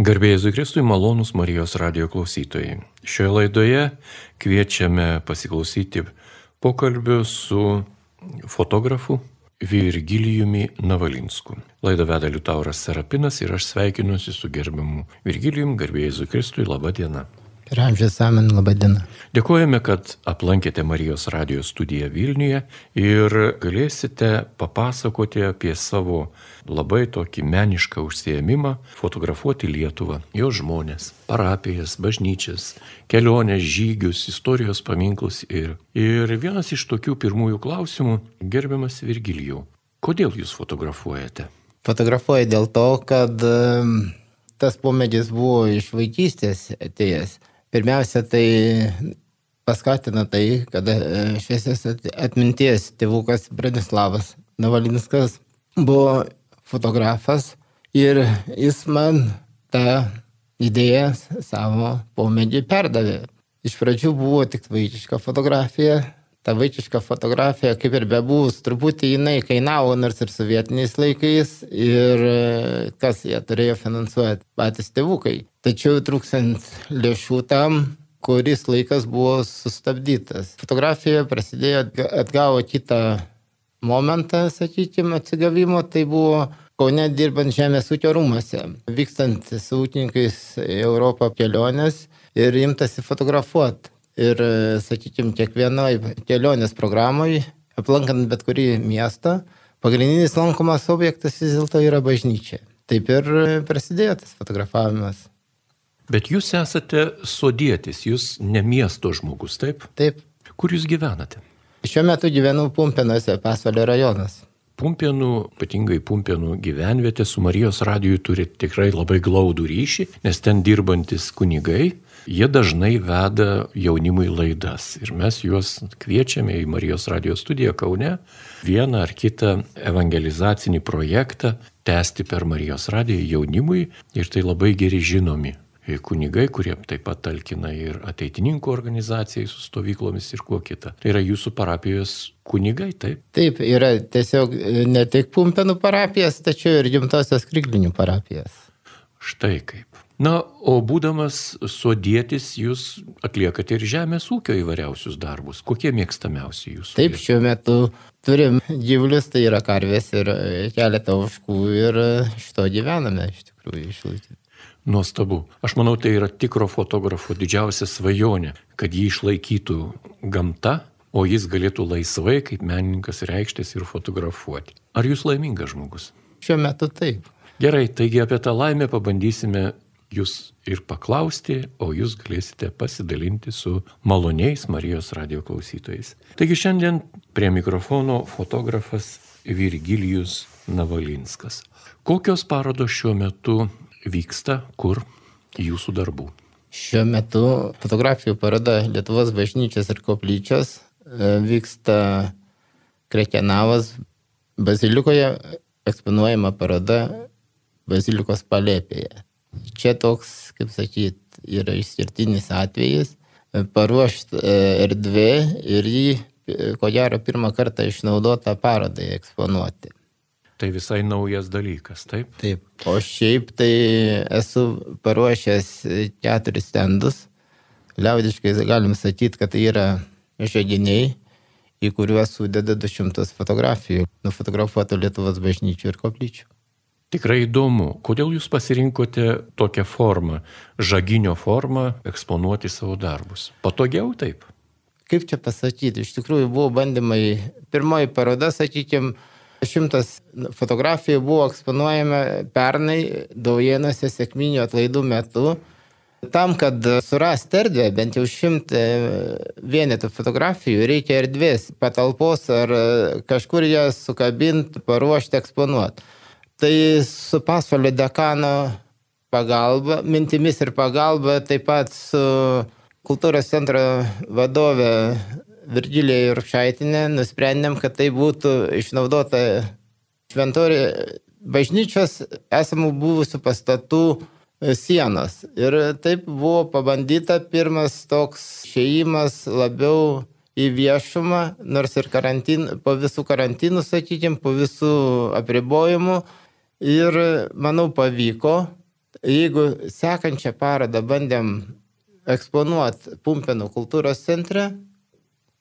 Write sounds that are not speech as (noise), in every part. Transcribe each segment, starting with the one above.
Garbėjai Zukristui malonus Marijos radio klausytojai. Šioje laidoje kviečiame pasiklausyti pokalbio su fotografu Virgilijumi Navalinsku. Laidą veda Liutauras Serapinas ir aš sveikinuosi su gerbiamu Virgilijum, garbėjai Zukristui, laba diena. Ir amžius amen, laba diena. Dėkojame, kad aplankėte Marijos radijos studiją Vilniuje ir galėsite papasakoti apie savo labai tokį menišką užsiemimą - fotografuoti Lietuvą, jos žmonės, parapijas, bažnyčias, keliones, žygius, istorijos paminklus ir. Ir vienas iš tokių pirmųjų klausimų - gerbiamas Virgilijau, kodėl jūs fotografuojate? Fotografuoju dėl to, kad tas pomėgis buvo iš vaikystės atėjęs. Pirmiausia, tai paskatina tai, kad e, šviesios atminties tėvukas Branislavas Navalinskas buvo fotografas ir jis man tą idėją savo pomėgį perdavė. Iš pradžių buvo tik vaikiška fotografija, ta vaikiška fotografija, kaip ir bebūs, truputį jinai kainavo, nors ir sovietiniais laikais, ir e, kas ją turėjo finansuoti patys tėvukai. Tačiau trūkstant lėšų tam, kuris laikas buvo sustabdytas. Fotografija prasidėjo, atgavo kitą momentą, sakykime, atsigavimo, tai buvo Kaune dirbant žemės ūkio rūmose, vykstant su ūkininkais į Europą kelionės ir imtasi fotografuoti. Ir, sakykime, kiekvienoje kelionės programoje, aplankant bet kurį miestą, pagrindinis lankomas objektas vis dėlto yra bažnyčia. Taip ir prasidėjo tas fotografavimas. Bet jūs esate sodėtis, jūs ne miesto žmogus, taip? Taip. Kur jūs gyvenate? Šiuo metu gyvenu Pumpinuose, Pasvalio rajonas. Pumpienų, ypatingai Pumpienų gyvenvietė su Marijos radiju turi tikrai labai glaudų ryšį, nes ten dirbantis kunigai, jie dažnai veda jaunimui laidas. Ir mes juos kviečiame į Marijos radijos studiją Kaune vieną ar kitą evangelizacinį projektą tęsti per Marijos radiją jaunimui ir tai labai geri žinomi kunigai, kurie taip pat talkina ir ateitininkų organizacijai su stovyklomis ir kuo kita. Tai yra jūsų parapijos kunigai, taip? Taip, yra tiesiog e, ne tik Pumpenų parapijas, tačiau ir gimtosios Kryglinių parapijas. Štai kaip. Na, o būdamas sodėtis, jūs atliekate ir žemės ūkio įvairiausius darbus. Kokie mėgstamiausi jūsų? Taip, šiuo metu turim gyvulius, tai yra karvės ir keletą oškų ir iš to gyvename iš tikrųjų išlaikyti. Nuostabu. Aš manau, tai yra tikro fotografo didžiausia svajonė, kad jį išlaikytų gamta, o jis galėtų laisvai kaip menininkas reikštis ir fotografuoti. Ar jūs laimingas žmogus? Šiuo metu taip. Gerai, taigi apie tą laimę pabandysime jūs ir paklausti, o jūs galėsite pasidalinti su maloniais Marijos radio klausytojais. Taigi šiandien prie mikrofono fotografas Virgilijus Navalinskas. Kokios parodos šiuo metu vyksta kur jūsų darbų? Šiuo metu fotografijų paroda Lietuvos bažnyčios ir koplyčios e, vyksta Krekenavas bazilikoje eksponuojama paroda bazilikos palėpėje. Čia toks, kaip sakyt, yra išskirtinis atvejis, e, paruošt e, erdvė ir jį, ko gero, pirmą kartą išnaudota parodai eksponuoti. Tai visai naujas dalykas, taip? Taip. O šiaip tai esu paruošęs keturis stendus. Liaudiškai galim sakyti, kad tai yra žaidiniai, į kuriuos sudeda 200 fotografijų, nufotografuotų Lietuvos bažnyčių ir koplyčių. Tikrai įdomu, kodėl jūs pasirinkote tokią formą, žaginio formą, eksponuoti savo darbus. Patogiau taip? Kaip čia pasakyti, iš tikrųjų buvo bandymai, pirmoji paroda, sakykime, Šimtas fotografijų buvo eksponuojama pernai Daujienose sėkminių atlaidų metu. Tam, kad surasti erdvę, bent jau šimtą vienetų fotografijų, reikia erdvės, patalpos ar kažkur jas sukabinti, paruošti, eksponuoti. Tai su pasvalio dekano pagalba, mintimis ir pagalba, taip pat su kultūros centro vadove Virgilija Jurkšaitinė nusprendėm, kad tai būtų išnaudota šventorė bažnyčios esamų buvusių pastatų e, sienos. Ir taip buvo pabandyta pirmas toks šeimas labiau į viešumą, nors ir karantin, po visų karantinų, sakykime, po visų apribojimų. Ir manau pavyko. Jeigu sekančią parodą bandėm eksponuoti Pumpėnų kultūros centre,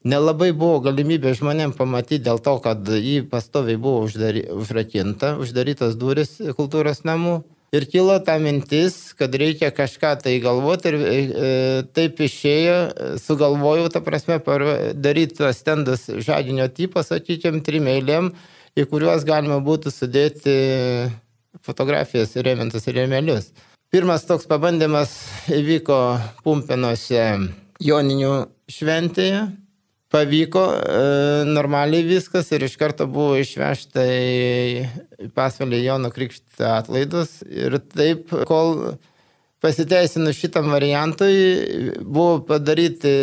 nelabai buvo galimybė žmonėm pamatyti dėl to, kad jį pastoviai buvo uždary, užrakinta, uždarytas duris kultūros namų. Ir kilo ta mintis, kad reikia kažką tai galvoti ir e, taip išėjo, sugalvojau, ta prasme, daryti tuos stendus žadinio tipo, sakykime, trim eilėm, į kuriuos galima būtų sudėti fotografijas ir rėmintus rėmelius. Pirmas toks pabandymas įvyko Pumpinuose Joninių šventėje, pavyko e, normaliai viskas ir iš karto buvo išvežta į pasvalį Jono Krikštą atlaidus. Ir taip, kol pasiteisinus šitam variantui, buvo padaryti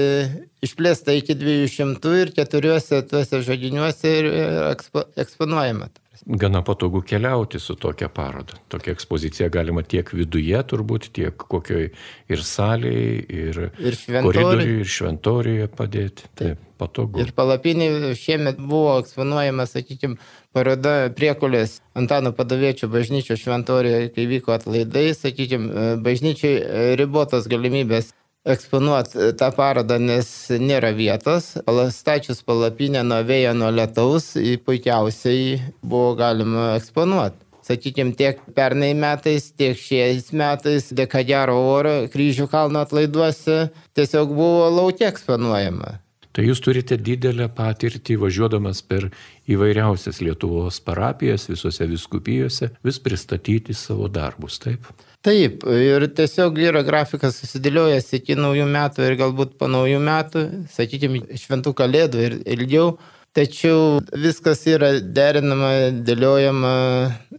išplėsta iki 200 ir keturiuose tuose žodiniuose ir ekspo, eksponuojama gana patogu keliauti su tokia paroda. Tokia ekspozicija galima tiek viduje turbūt, tiek kokioj ir salėje, ir, ir koridoriuje, ir šventoriuje padėti. Taip, patogu. Ir palapinė šiemet buvo eksponuojama, sakykime, paroda priekulės Antano Padaviečio bažnyčio šventoriuje, kai vyko atlaidai, sakykime, bažnyčiai ribotos galimybės eksponuoti e, tą parodą, nes nėra vietos. Stačius palapinę nuo vėjo, nuo lietaus, puikiausiai buvo galima eksponuoti. Sakykime, tiek pernai metais, tiek šiais metais, dėka gero oro, kryžių kalno atlaiduose tiesiog buvo laukia eksponuojama. Tai jūs turite didelę patirtį važiuodamas per įvairiausias Lietuvos parapijas, visose viskupijose, vis pristatyti savo darbus, taip? Taip, ir tiesiog yra grafikas susidėliojęs iki naujų metų ir galbūt po naujų metų, sakykime, šventų kalėdų ir ilgiau. Tačiau viskas yra derinama, dėliojama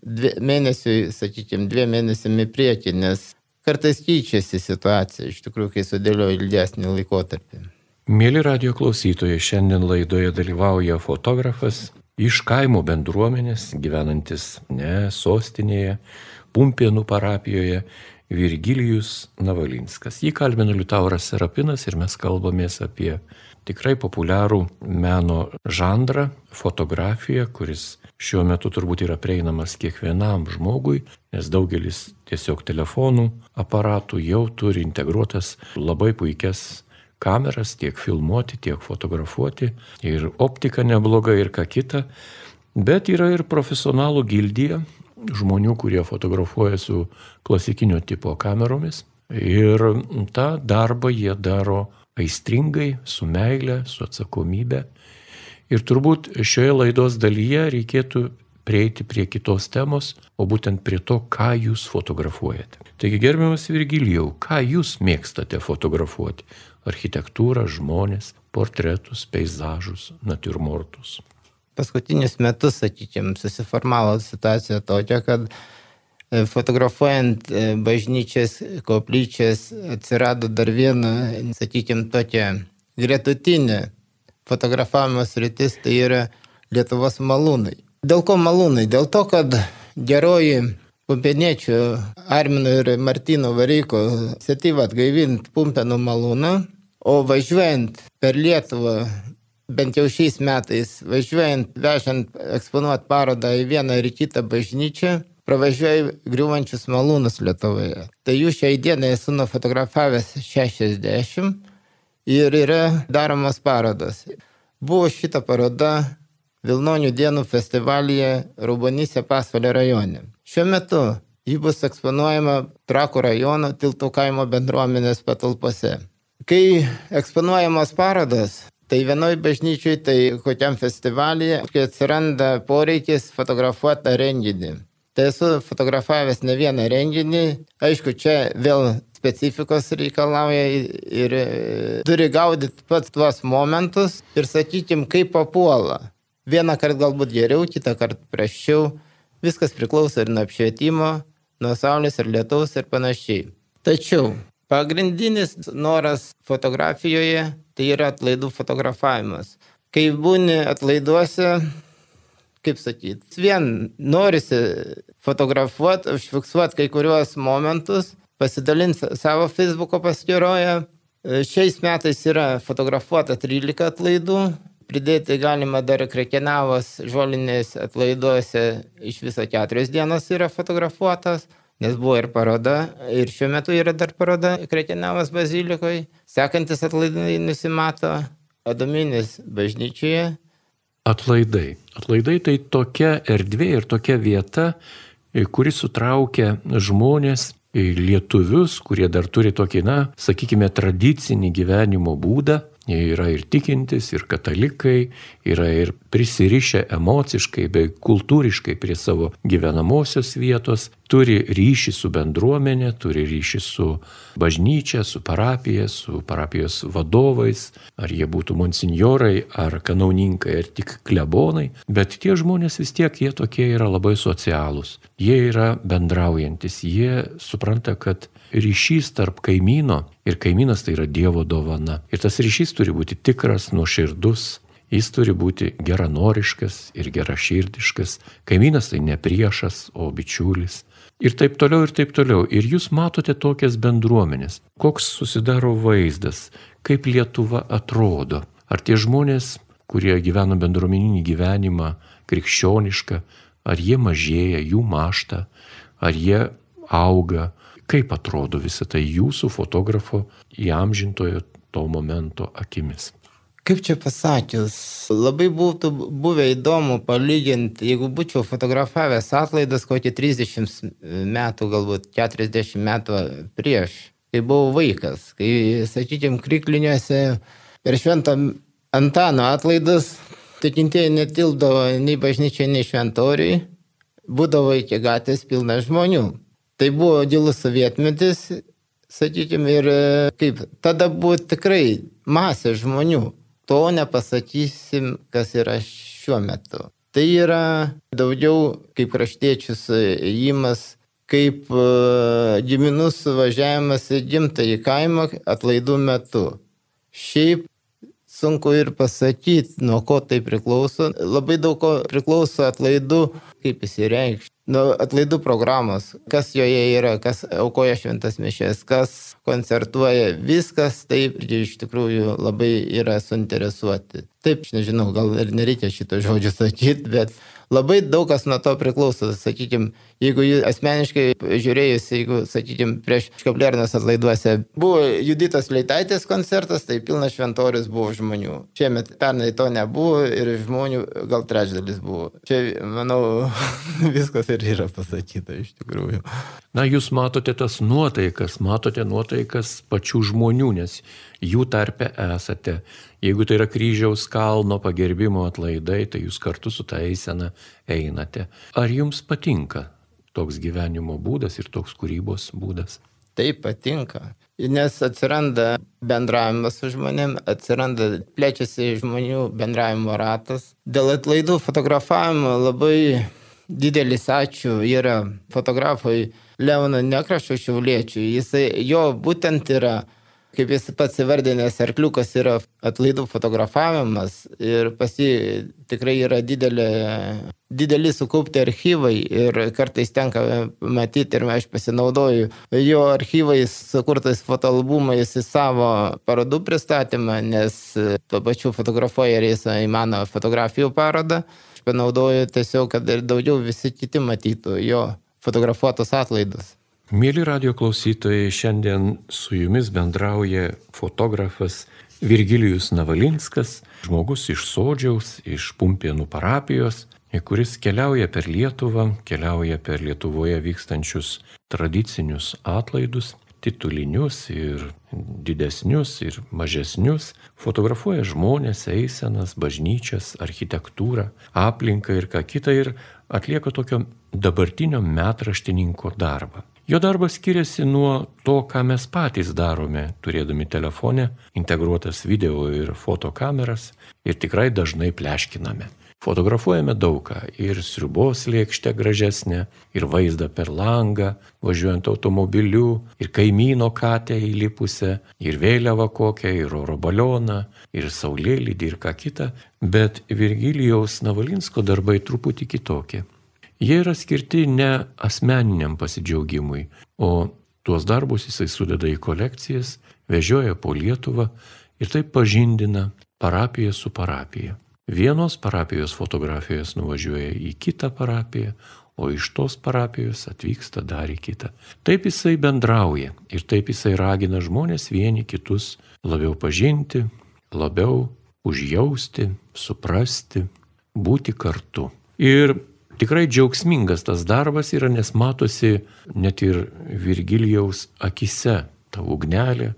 dvi, mėnesiui, sakykime, dviem mėnesiam į priekį, nes kartais keičiasi situacija, iš tikrųjų, kai sudėlioja ilgesnį laikotarpį. Mėly radio klausytojai, šiandien laidoje dalyvauja fotografas iš kaimo bendruomenės, gyvenantis ne sostinėje, Pumpienų parapijoje Virgilijus Navalinskas. Jį kalbino Liutauras Serapinas ir mes kalbamės apie tikrai populiarų meno žanrą - fotografiją, kuris šiuo metu turbūt yra prieinamas kiekvienam žmogui, nes daugelis tiesiog telefonų aparatų jau turi integruotas labai puikias kameras tiek filmuoti, tiek fotografuoti. Ir optika nebloga ir ką kita. Bet yra ir profesionalų gildija, žmonių, kurie fotografuoja su klasikinio tipo kameromis. Ir tą darbą jie daro aistringai, su meile, su atsakomybė. Ir turbūt šioje laidos dalyje reikėtų prieiti prie kitos temos, o būtent prie to, ką jūs fotografuojate. Taigi, gerbiamas Virgilijau, ką jūs mėgstate fotografuoti? Architektūrą, žmonės, portretus, peizažus, natūrmortus paskutinius metus, sakykime, susiformavo situacija tokia, kad e, fotografuojant e, bažnyčias, koplyčias atsirado dar viena, sakykime, tokia gretutinė fotografavimo sritis, tai yra Lietuvos malūnai. Dėl ko malūnai? Dėl to, kad geroji pumpieniečių Armino ir Martino Varyko iniciatyva atgaivinti pumpenų malūną, o važiuojant per Lietuvą bent jau šiais metais, važiuojant, vežant, eksponuoti parodą į vieną ir kitą bažnyčią, pravažiuoju griuvančius malūnus Lietuvoje. Tai jų šiai dienai esu nufotografavęs 60 ir yra daromas parodos. Buvo šita paroda Vilnonių dienų festivalyje Rubonyse Pasvalio rajone. Šiuo metu ji bus eksponuojama Trakų rajono Tiltų kaimo bendruomenės patalpose. Kai eksponuojamos parodos, Tai vienoj bažnyčiai, tai kokiam festivalyje, kai atsiranda poreikis fotografuoti renginį. Tai esu fotografavęs ne vieną renginį. Aišku, čia vėl specifikos reikalauja ir e, turi gaudyti pats tuos momentus ir sakykim, kaip papuola. Vieną kartą galbūt geriau, kitą kartą prašiau. Viskas priklauso ir nuo apšvietimo, nuo saulės ir lietaus ir panašiai. Tačiau pagrindinis noras fotografijoje tai yra atlaidų fotografavimas. Kai būni atlaiduose, kaip sakyti, vien norisi fotografuoti, užfiksuoti kai kuriuos momentus, pasidalinti savo Facebook'o paskyroje. Šiais metais yra fotografuota 13 atlaidų, pridėti galima dar Krekenavos žolinės atlaiduose iš viso keturios dienos yra fotografuotas. Nes buvo ir paroda, ir šiuo metu yra dar paroda Kretinavos bazilikoje. Sekantis atlaidai nusimato Adominės bažnyčioje. Atlaidai. Atlaidai tai tokia erdvė ir tokia vieta, kuri sutraukia žmonės, lietuvius, kurie dar turi tokį, na, sakykime, tradicinį gyvenimo būdą, yra ir tikintis, ir katalikai, yra ir prisirišę emociškai bei kultūriškai prie savo gyvenamosios vietos, turi ryšį su bendruomenė, turi ryšį su bažnyčia, su parapija, su parapijos vadovais, ar jie būtų monsinjorai, ar kanauninkai, ar tik klebonai, bet tie žmonės vis tiek jie tokie yra labai socialūs, jie yra bendraujantis, jie supranta, kad ryšys tarp kaimyno ir kaimynas tai yra Dievo dovana. Ir tas ryšys turi būti tikras, nuoširdus, jis turi būti geranoriškas ir geraširdiškas. Kaimynas tai ne priešas, o bičiulis. Ir taip toliau, ir taip toliau. Ir jūs matote tokias bendruomenės. Koks susidaro vaizdas, kaip Lietuva atrodo. Ar tie žmonės, kurie gyvena bendruomeninį gyvenimą, krikščionišką, ar jie mažėja, jų mašta, ar jie auga, Kaip atrodo visą tai jūsų fotografo įamžintojo to momento akimis? Kaip čia pasakius, labai būtų buvę įdomu palyginti, jeigu būčiau fotografavęs atlaidas kokį 30 metų, galbūt 40 metų prieš, kai buvau vaikas, kai, sakykime, krikliniuose ir šventą Antano atlaidas, tikintieji netildavo nei bažnyčiai, nei šventoriui, būdavo iki gatvės pilna žmonių. Tai buvo gilus sovietmetis, sakykime, ir e, kaip tada buvo tikrai masė žmonių. To nepasakysim, kas yra šiuo metu. Tai yra daugiau kaip kraštiečius įimas, kaip uh, giminus važiavimas į gimtąjį kaimą atlaidų metu. Šiaip sunku ir pasakyti, nuo ko tai priklauso. Labai daug ko priklauso atlaidų, kaip įsireikšti nu, atlaidų programos, kas joje yra, kas aukoja šventas mišės, kas koncertuoja, viskas taip iš tikrųjų labai yra suinteresuoti. Taip, aš nežinau, gal ir nereikia šito žodžio sakyti, bet labai daug kas nuo to priklauso. Sakykime, jeigu asmeniškai žiūrėjus, jeigu, sakykime, prieš Škablernas atlaiduose buvo Juditos Leitaitės koncertas, tai pilnas šventorius buvo žmonių. Šiemet pernai to nebuvo ir žmonių gal trečdalis buvo. Čia, manau, (laughs) viskas ir yra pasakyta iš tikrųjų. Na, jūs matote tas nuotaikas, matote nuotaikas pačių žmonių, nes jų tarpe esate. Jeigu tai yra kryžiaus kalno pagerbimo atlaidai, tai jūs kartu su ta eisena einate. Ar jums patinka toks gyvenimo būdas ir toks kūrybos būdas? Taip patinka. Nes atsiranda bendravimas su žmonėm, atsiranda, plečiasi žmonių bendravimo ratas. Dėl atlaidų fotografavimo labai didelis ačiū yra fotografui Leono Nekrašo Šiauliečiui. Jisai, jo būtent yra kaip jis pats įvardinęs, arkliukas yra atlaidų fotografavimas ir pas jį tikrai yra didelė, dideli sukaupti archyvai ir kartais tenka matyti ir aš pasinaudoju jo archyvais sukurtais fotoalbumais į savo parodų pristatymą, nes tuo pačiu fotografuoja ir jis į mano fotografijų parodą. Aš panaudoju tiesiog, kad ir daugiau visi kiti matytų jo fotografuotus atlaidus. Mėly radio klausytojai, šiandien su jumis bendrauja fotografas Virgilijus Navalinskas, žmogus iš Sodžiaus, iš Pumpienų parapijos, kuris keliauja per Lietuvą, keliauja per Lietuvoje vykstančius tradicinius atlaidus, titulinius ir didesnius ir mažesnius, fotografuoja žmonės, eisenas, bažnyčias, architektūrą, aplinką ir ką kitą ir atlieka tokio dabartinio metraštininko darbą. Jo darbas skiriasi nuo to, ką mes patys darome, turėdami telefonę, integruotas video ir fotokameras ir tikrai dažnai pleškiname. Fotografuojame daugą ir sriubos lėkštę gražesnę, ir vaizdą per langą, važiuojant automobiliu, ir kaimyno katę įlipusią, ir vėliavą kokią, ir oro balioną, ir saulėlydį, ir ką kitą, bet Virgilijaus Navalinsko darbai truputį kitokie. Jie yra skirti ne asmeniniam pasidžiaugimui, o tuos darbus jisai sudeda į kolekcijas, vežioja po Lietuvą ir taip pažindina parapiją su parapija. Vienos parapijos fotografijos nuvažiuoja į kitą parapiją, o iš tos parapijos atvyksta dar į kitą. Taip jisai bendrauja ir taip jisai ragina žmonės vieni kitus labiau pažinti, labiau užjausti, suprasti, būti kartu. Ir tikrai džiaugsmingas tas darbas yra, nes matosi net ir Virgilijaus akise ta ugnelė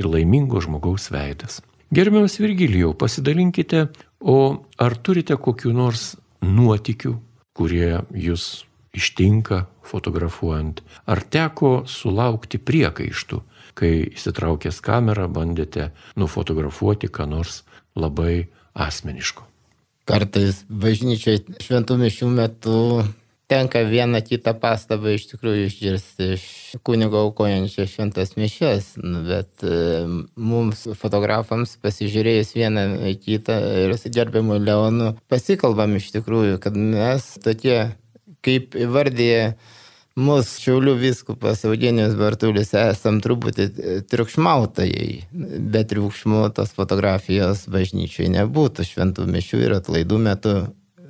ir laimingo žmogaus veidas. Gerbiamas Virgilijau, pasidalinkite, o ar turite kokiu nors nuotikių, kurie jūs ištinka fotografuojant? Ar teko sulaukti priekaištų, kai įsitraukęs kamerą bandėte nufotografuoti ką nors labai asmeniško? Kartais bažnyčiai šventų mišių metu tenka vieną kitą pastabą iš tikrųjų išgirsti iš kunigo aukojančio šventas mišes, nu, bet e, mums fotografams pasižiūrėjus vieną kitą ir su gerbiamu Leonu pasikalbam iš tikrųjų, kad mes tokie, kaip įvardyje mūsų Šiaulių viskupas Eugenijus Bartulis esam truputį triukšmautojai, bet triukšmų tos fotografijos bažnyčiai nebūtų šventų mišių ir atlaidų metu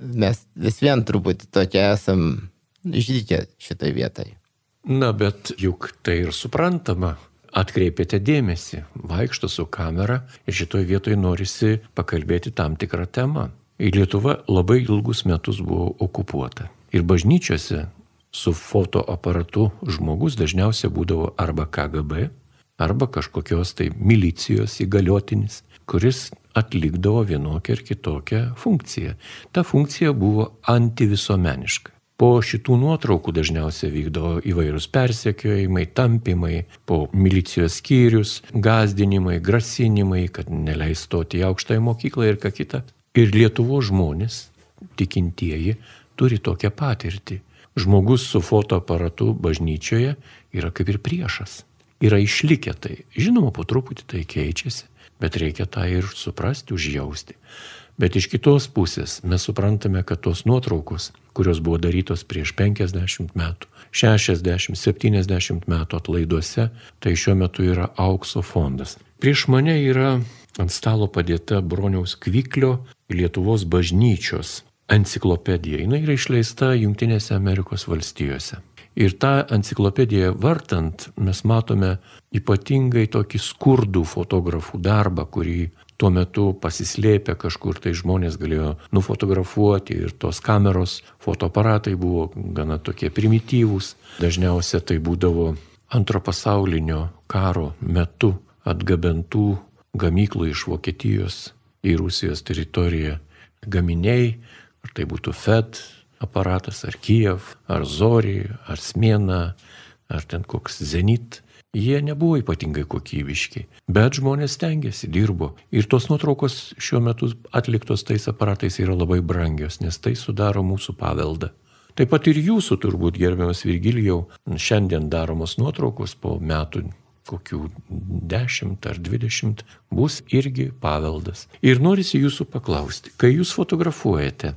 mes vis vien truputį tokie esam išdykę šitai vietai. Na, bet juk tai ir suprantama. Atkreipėte dėmesį, vaikšto su kamera ir šitoje vietoje norisi pakalbėti tam tikrą temą. Lietuva labai ilgus metus buvo okupuota. Ir bažnyčiose su fotoaparatu žmogus dažniausiai būdavo arba KGB, arba kažkokios tai milicijos įgaliotinis, kuris atlikdavo vienokią ar kitokią funkciją. Ta funkcija buvo antivisuomeniška. Po šitų nuotraukų dažniausiai vykdavo įvairūs persekiojimai, tampimai, po milicijos skyrius, gazdinimai, grasinimai, kad neleis stoti į aukštąją mokyklą ir ką kitą. Ir Lietuvo žmonės, tikintieji, turi tokią patirtį. Žmogus su fotoaparatu bažnyčioje yra kaip ir priešas. Yra išlikę tai. Žinoma, po truputį tai keičiasi bet reikia tą ir suprasti, užjausti. Bet iš kitos pusės mes suprantame, kad tos nuotraukos, kurios buvo darytos prieš 50 metų, 60, 70 metų atlaiduose, tai šiuo metu yra aukso fondas. Prieš mane yra ant stalo padėta broniaus Kviklio Lietuvos bažnyčios enciklopedija. Jis yra išleista Junktinėse Amerikos valstijose. Ir tą enciklopediją vartant mes matome ypatingai tokį skurdų fotografų darbą, kurį tuo metu pasislėpę kažkur tai žmonės galėjo nufotografuoti ir tos kameros, fotoaparatai buvo gana tokie primityvūs. Dažniausiai tai būdavo antro pasaulinio karo metu atgabentų gamyklų iš Vokietijos į Rusijos teritoriją gaminiai, ar tai būtų FED, aparatas, ar Kijev, ar Zori, ar Smėna, ar ten koks Zenit. Jie nebuvo ypatingai kokybiški, bet žmonės stengiasi, dirbo. Ir tos nuotraukos šiuo metu atliktos tais aparatais yra labai brangios, nes tai sudaro mūsų paveldą. Taip pat ir jūsų turbūt, gerbiamas Virgilijau, šiandien daromos nuotraukos po metų kokių 10 ar 20 bus irgi paveldas. Ir norisi jūsų paklausti, kai jūs fotografuojate,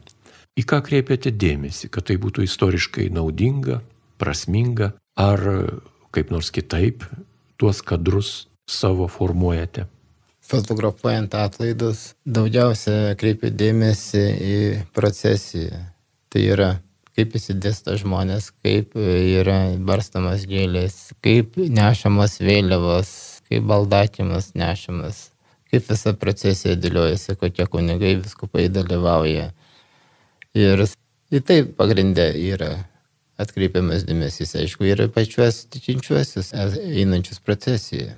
Į ką kreipiate dėmesį, kad tai būtų istoriškai naudinga, prasminga, ar kaip nors kitaip tuos kadrus savo formuojate? Fotografuojant atlaidus, daugiausia kreipiu dėmesį į procesiją. Tai yra, kaip įsidėsta žmonės, kaip yra barstamas gėlės, kaip nešamas vėliavos, kaip baldakimas nešamas, kaip visa procesija dėliojasi, kokie kunigai viskupai dalyvauja Ir į tai pagrindę yra atkreipiamas dėmesys, aišku, ir pačiuos tikinčiuosius einančius procesijoje.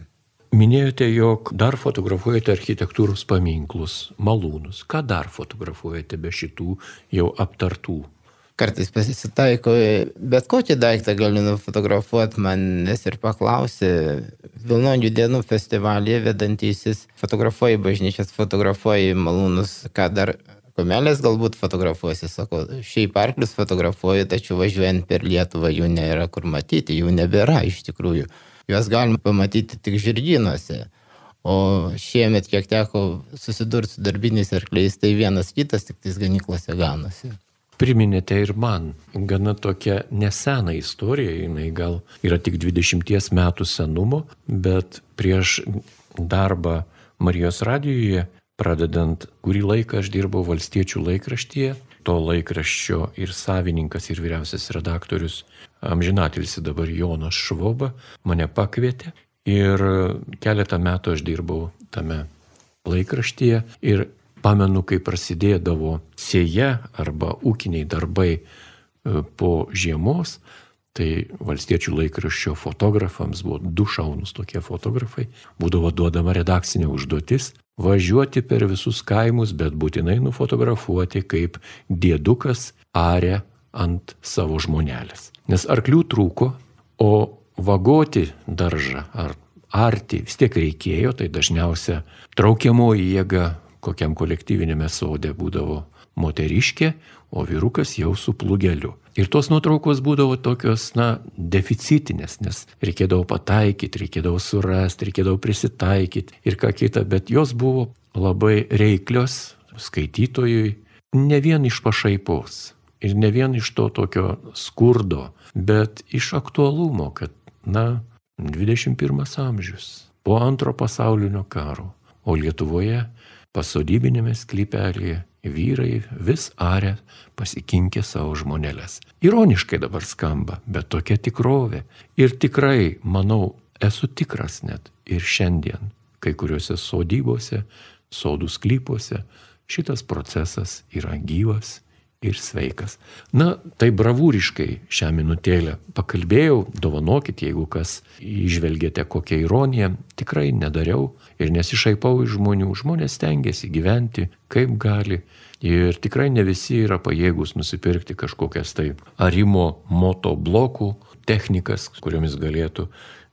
Minėjote, jog dar fotografuojate architektūros paminklus, malūnus. Ką dar fotografuojate be šitų jau aptartų? Kartais pasitaiko, bet kokį daiktą galiu nufotografuoti, manęs ir paklausė, Vilnonių dienų festivalyje vedantysis fotografuoja bažnyčias, fotografuoja malūnus, ką dar Komelės galbūt fotografuosi, sako, šiaip arklius fotografuoju, tačiau važiuojant per Lietuvą jų nėra kur matyti, jų nebėra iš tikrųjų. Juos galima pamatyti tik žirgynuose. O šiemet, kiek teko susidurti su darbiniais arkliais, tai vienas kitas tik tais ganyklose ganosi. Priminėte ir man gana tokią neseną istoriją, jinai gal yra tik 20 metų senumo, bet prieš darbą Marijos radijoje Pradedant kurį laiką aš dirbau valstiečių laikraštyje to laikraščio ir savininkas, ir vyriausias redaktorius, amžinatilsi dabar Jonas Švoba, mane pakvietė. Ir keletą metų aš dirbau tame laikraštyje ir pamenu, kai prasidėdavo sėja arba ūkiniai darbai e, po žiemos, tai valstiečių laikraščio fotografams buvo du šaunus tokie fotografai, būdavo duodama redakcinė užduotis važiuoti per visus kaimus, bet būtinai nufotografuoti, kaip dėdukas arė ant savo žmonelės. Nes arklių trūko, o vagoti daržą ar arti vis tiek reikėjo, tai dažniausia traukiamoji jėga kokiam kolektyvinėme sode būdavo moteriškė, o vyrukas jau su plugeliu. Ir tos nuotraukos būdavo tokios, na, deficitinės, nes reikėdavo pataikyti, reikėdavo surasti, reikėdavo prisitaikyti ir ką kita, bet jos buvo labai reiklios skaitytojui, ne vien iš pašaipos ir ne vien iš to tokio skurdo, bet iš aktualumo, kad, na, 21 amžius, po antro pasaulinio karo, o Lietuvoje pasodybinėme sklypelėje vyrai vis arė pasikinkė savo žmonelės. Ironiškai dabar skamba, bet tokia tikrovė. Ir tikrai, manau, esu tikras net ir šiandien, kai kuriuose sodybose, sodų sklypuose, šitas procesas yra gyvas ir sveikas. Na, tai bravūriškai šią minutėlę pakalbėjau, dovanokit, jeigu kas išvelgėte kokią ironiją, tikrai nedariau ir nesišaipau iš žmonių. Žmonės stengiasi gyventi kaip gali. Ir tikrai ne visi yra pajėgus nusipirkti kažkokias tai arimo moto blokų technikas, kuriomis galėtų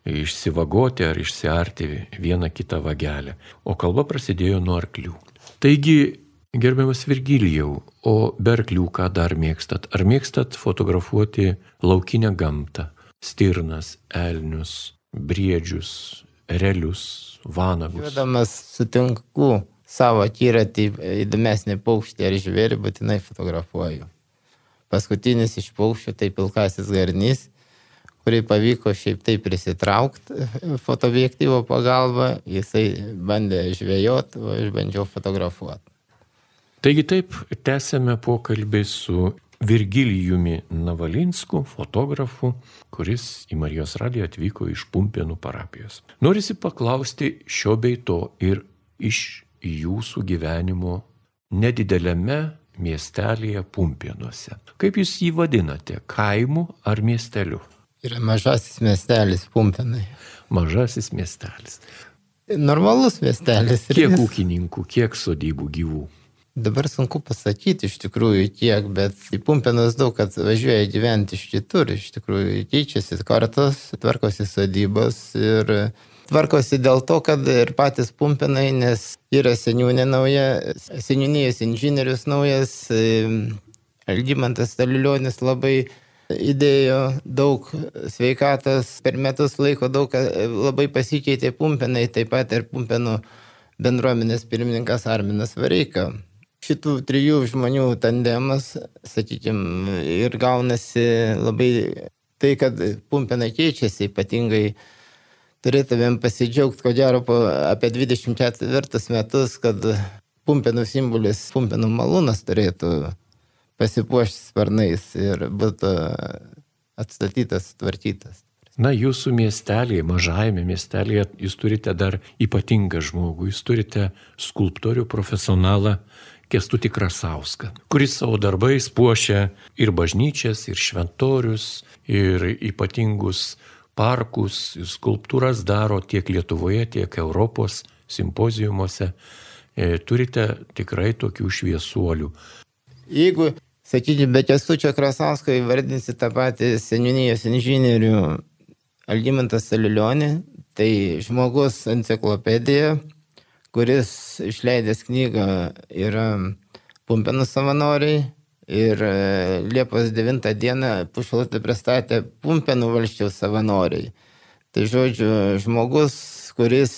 išsivagoti ar išsiarti vieną kitą vagelę. O kalba prasidėjo nuo arklių. Taigi Gerbiamas Virgilijau, o berklių ką dar mėgstat? Ar mėgstat fotografuoti laukinę gamtą? Stirnas, elnius, briedžius, relius, vanagus. Žvedamas sutinku savo tyratį įdomesnį paukštį ar žvėrį, būtinai fotografuoju. Paskutinis iš paukščių tai pilkasis garnys, kurį pavyko šiaip taip prisitraukti (laughs) fotoobjektyvo pagalba, jisai bandė žvėjot, o aš bandžiau fotografuoti. Taigi taip, tęsėme pokalbį su Virgilijumi Navalinsku, fotografu, kuris į Marijos radiją atvyko iš Pumpėnų parapijos. Norisi paklausti šio bei to ir iš jūsų gyvenimo nedideliame miestelėje Pumpėnuose. Kaip jūs jį vadinate - kaimu ar miesteliu? Yra mažasis miestelis Pumpėnai. Mažasis miestelis. Normalus miestelis. Kiek ūkininkų, kiek sodybų gyvų? Dabar sunku pasakyti iš tikrųjų tiek, bet į Pumpenas daug kas važiuoja gyventi iš kitur, iš tikrųjų keičiasi kartos, tvarkosi sodybos ir tvarkosi dėl to, kad ir patys Pumpenai, nes yra seniūnė nauja, seniūnijos inžinierius naujas, Algymantas Staliulionis labai įdėjo daug sveikatos, per metus laiko daug labai pasikeitė Pumpenai, taip pat ir Pumpenų bendruomenės pirmininkas Arminas Vareika šitų trijų žmonių tandemas, sakykime, ir gaunasi labai tai, kad pumpena keičiasi, ypatingai turėtumėm pasidžiaugti, ko gero, apie 24 metus, kad pumpenų simbolis, pumpenų malūnas turėtų pasipuošti sparnais ir būtų atstatytas, tvarkytas. Na, jūsų miestelėje, mažajame miestelėje, jūs turite dar ypatingą žmogų, jūs turite skulptorių, profesionalą Kestutį Krasauską, kuris savo darbais puošia ir bažnyčias, ir šventorius, ir ypatingus parkus, skulptūras daro tiek Lietuvoje, tiek Europos simpoziumuose. E, turite tikrai tokių šviesuolių. Jeigu, sakykime, be Kestučio Krasausko įvardinsi tą patį seniūnijos inžinierių Algymantas Salilionį, tai žmogus enciklopedija, kuris išleidęs knygą yra Pumpenų savanoriai ir e, Liepos 9 dieną pušalutį pristatė Pumpenų valščiaus savanoriai. Tai žodžiu, žmogus, kuris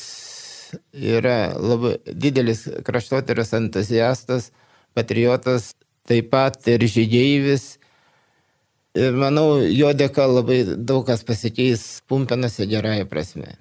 yra labai didelis kraštotyros entuziastas, patriotas, taip pat ir žygeivis. Ir manau, jo dėka labai daug kas pasikeis Pumpenose gerąją prasme.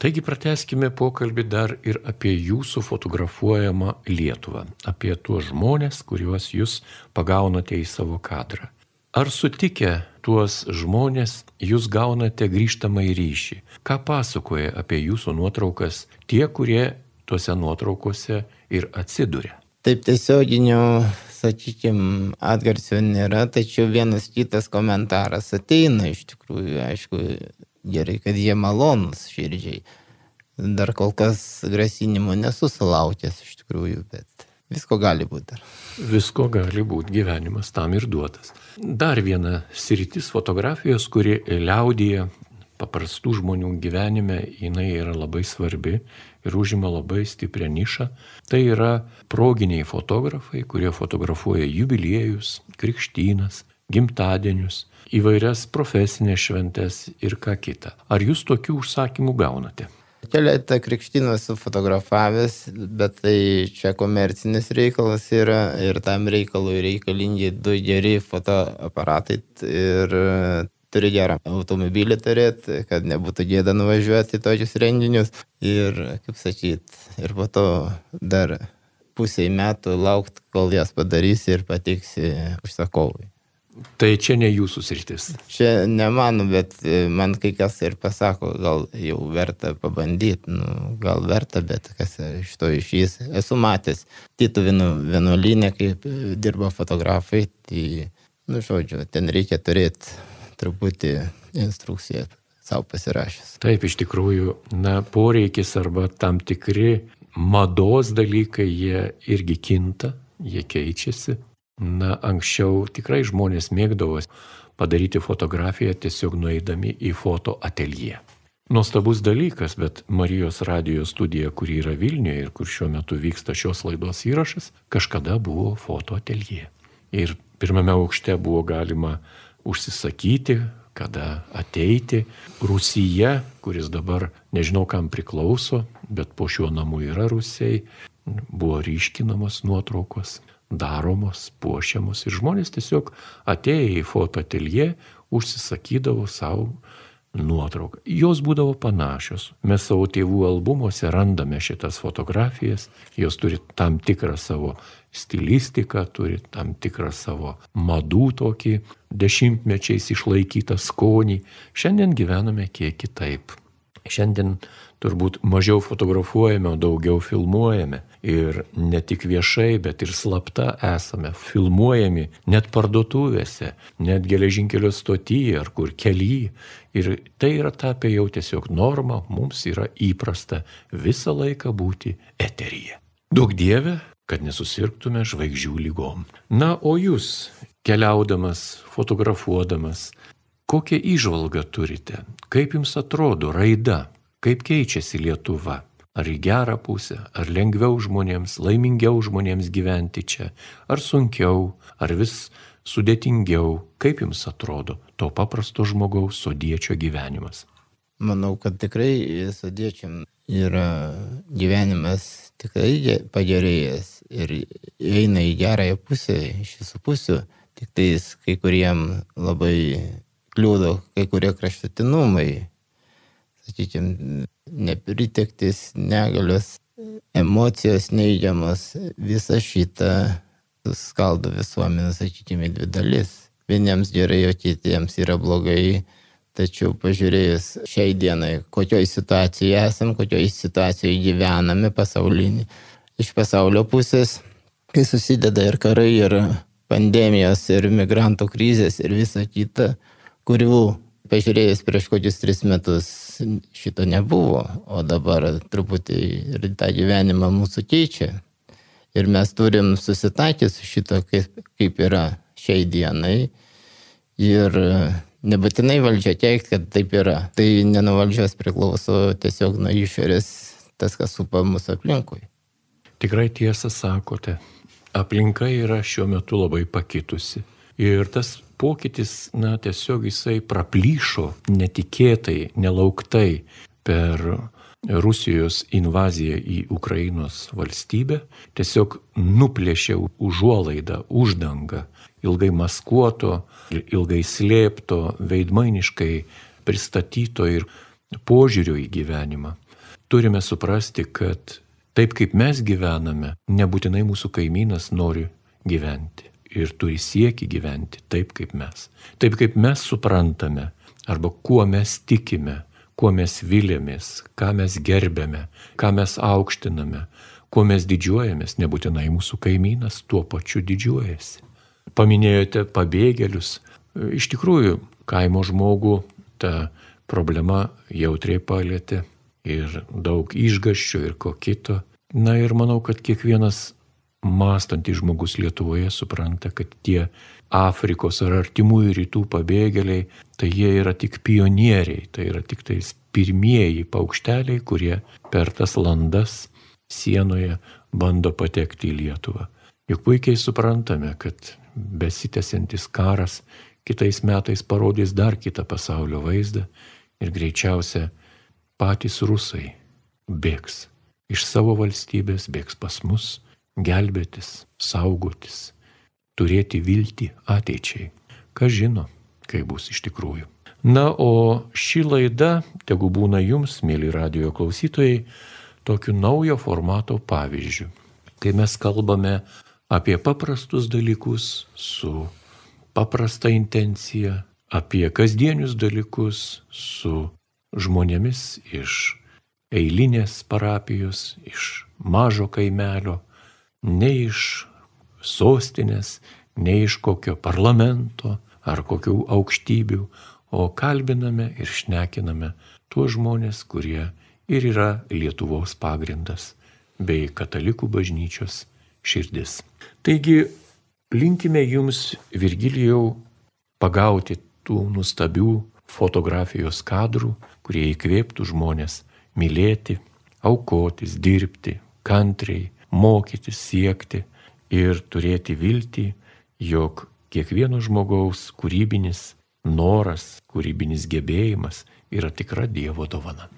Taigi prateskime pokalbį dar ir apie jūsų fotografuojamą Lietuvą, apie tuos žmonės, kuriuos jūs pagaunate į savo kadrą. Ar sutikę tuos žmonės jūs gaunate grįžtamą į ryšį? Ką pasakoja apie jūsų nuotraukas tie, kurie tuose nuotraukose ir atsiduria? Taip tiesioginio, sakykime, atgarsio nėra, tačiau vienas kitas komentaras ateina iš tikrųjų, aišku, gerai, kad jie malonus širdžiai. Dar kol kas grasinimo nesusilaukęs iš tikrųjų, bet visko gali būti dar. Visko gali būti, gyvenimas tam ir duotas. Dar viena sritis fotografijos, kuri liaudyje paprastų žmonių gyvenime, jinai yra labai svarbi ir užima labai stiprią nišą. Tai yra proginiai fotografai, kurie fotografuoja jubiliejus, krikštynas, gimtadienius, įvairias profesinės šventes ir ką kita. Ar jūs tokių užsakymų gaunate? Keletą krikštynų esu fotografavęs, bet tai čia komercinis reikalas yra ir tam reikalui reikalingi du geri fotoaparatai ir turi gerą automobilį turėti, kad nebūtų gėda nuvažiuoti į tokius renginius. Ir, kaip sakyt, ir po to dar pusiai metų laukti, kol jas padarysi ir patiksi užsakovui. Tai čia ne jūsų sritis. Čia ne mano, bet e, man kai kas ir pasako, gal jau verta pabandyti, nu, gal verta, bet kas iš to išės. Esu matęs Tito vienuolinę, kaip e, dirba fotografai, tai, nu, žodžiu, ten reikia turėti truputį instrukciją savo pasirašęs. Taip, iš tikrųjų, na, poreikis arba tam tikri mados dalykai, jie irgi kinta, jie keičiasi. Na, anksčiau tikrai žmonės mėgdavo padaryti fotografiją tiesiog nueidami į foto ateljė. Nuostabus dalykas, bet Marijos radio studija, kuri yra Vilniuje ir kur šiuo metu vyksta šios laidos įrašas, kažkada buvo foto ateljė. Ir pirmame aukšte buvo galima užsisakyti, kada ateiti. Rusija, kuris dabar nežinau kam priklauso, bet po šiuo namu yra Rusijai, buvo ryškinamos nuotraukos daromos, puošiamos ir žmonės tiesiog atėję į fotoateljė užsisakydavo savo nuotrauką. Jos būdavo panašios. Mes savo tėvų albumuose randame šitas fotografijas, jos turi tam tikrą savo stilistiką, turi tam tikrą savo madų tokį dešimtmečiais išlaikytą skonį. Šiandien gyvename kiek kitaip. Šiandien turbūt mažiau fotografuojame, daugiau filmuojame. Ir ne tik viešai, bet ir slapta esame filmuojami net parduotuvėse, net geležinkelio stotyje ar kur kelyje. Ir tai yra tapę jau tiesiog norma, mums yra įprasta visą laiką būti eteryje. Daug dievė, kad nesusirgtume žvaigždžių lygom. Na, o jūs, keliaudamas, fotografuodamas, kokią įžvalgą turite? Kaip jums atrodo raida? Kaip keičiasi Lietuva? Ar į gerą pusę, ar lengviau žmonėms, laimingiau žmonėms gyventi čia, ar sunkiau, ar vis sudėtingiau, kaip jums atrodo to paprasto žmogaus sodiečio gyvenimas? Manau, kad tikrai sodiečiam yra gyvenimas tikrai pagerėjęs ir eina į gerąją pusę iš visų pusių, tik tais kai kuriem labai kliūdo kai kurie kraštutinumai, sakykime, nepritektis, negalios, emocijos neigiamas, visa šita skaldo visuomenę, sakykime, dvi dalis. Vieniems gerai, o kitiems yra blogai. Tačiau pažiūrėjus šiai dienai, kokioje situacijoje esam, kokioje situacijoje gyvename pasaulinį, iš pasaulio pusės, kai susideda ir karai, ir pandemijos, ir migrantų krizės, ir visa kita, kurių pažiūrėjus prieš kokius tris metus šito nebuvo, o dabar truputį ir tą gyvenimą mūsų keičia. Ir mes turim susitaikyti su šito, kaip, kaip yra šiai dienai. Ir nebūtinai valdžia teikti, kad taip yra. Tai ne nuo valdžios priklauso tiesiog nuo išorės tas, kas supa mūsų aplinkui. Tikrai tiesą sakote. Aplinka yra šiuo metu labai pakitusi. Ir tas pokytis, na, tiesiog jisai praplyšo netikėtai, nelauktai per Rusijos invaziją į Ukrainos valstybę, tiesiog nuplėšė užuolaidą, uždangą, ilgai maskuoto, ilgai slėpto, veidmainiškai pristatyto ir požiūrio į gyvenimą. Turime suprasti, kad taip kaip mes gyvename, nebūtinai mūsų kaimynas nori gyventi ir turi sieki gyventi taip kaip mes. Taip kaip mes suprantame arba kuo mes tikime, kuo mes vilėmės, ką mes gerbėme, ką mes aukštiname, kuo mes didžiuojamės, nebūtinai mūsų kaimynas tuo pačiu didžiuojasi. Paminėjote pabėgėlius. Iš tikrųjų, kaimo žmogų ta problema jautriai palėtė ir daug išgaščių ir ko kito. Na ir manau, kad kiekvienas mąstantis žmogus Lietuvoje supranta, kad tie Afrikos ar artimųjų rytų pabėgėliai, tai jie yra tik pionieriai, tai yra tik tais pirmieji paukšteliai, kurie per tas landas sienoje bando patekti į Lietuvą. Juk puikiai suprantame, kad besitęsiantis karas kitais metais parodys dar kitą pasaulio vaizdą ir greičiausia patys rusai bėgs iš savo valstybės, bėgs pas mus, gelbėtis, saugotis, turėti viltį ateičiai. Kas žino, kaip bus iš tikrųjų. Na, o ši laida, tegu būna jums, mėly radio klausytojai, tokiu naujo formato pavyzdžiu, kai mes kalbame apie paprastus dalykus su paprasta intencija, apie kasdienius dalykus su žmonėmis iš eilinės parapijos, iš mažo kaimelio, ne iš sostinės, ne iš kokio parlamento ar kokių aukštybių, o kalbiname ir šnekiname tuos žmonės, kurie ir yra Lietuvos pagrindas bei katalikų bažnyčios širdis. Taigi linkime jums Virgilijau pagauti tų nuostabių fotografijos kadrų, kurie įkvėptų žmonės mylėti, aukotis, dirbti, kantriai, mokytis, siekti ir turėti viltį, jog kiekvieno žmogaus kūrybinis noras, kūrybinis gebėjimas yra tikra Dievo dovana.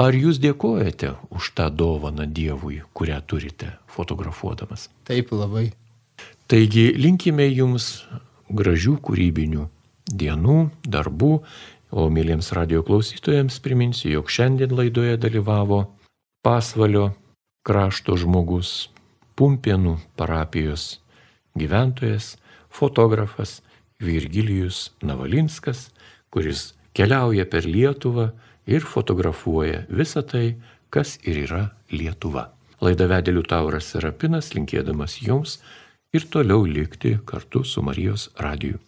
Ar jūs dėkojate už tą dovaną Dievui, kurią turite fotografuodamas? Taip labai. Taigi linkime jums gražių kūrybinių dienų, darbų, o mėlyms radio klausytojams priminsiu, jog šiandien laidoje dalyvavo pasvalio krašto žmogus, Pumpienų parapijos gyventojas, fotografas Virgilijus Navalinskas, kuris keliauja per Lietuvą ir fotografuoja visą tai, kas ir yra Lietuva. Laida vedėlių Tauras Serapinas, linkėdamas jums ir toliau likti kartu su Marijos radiju.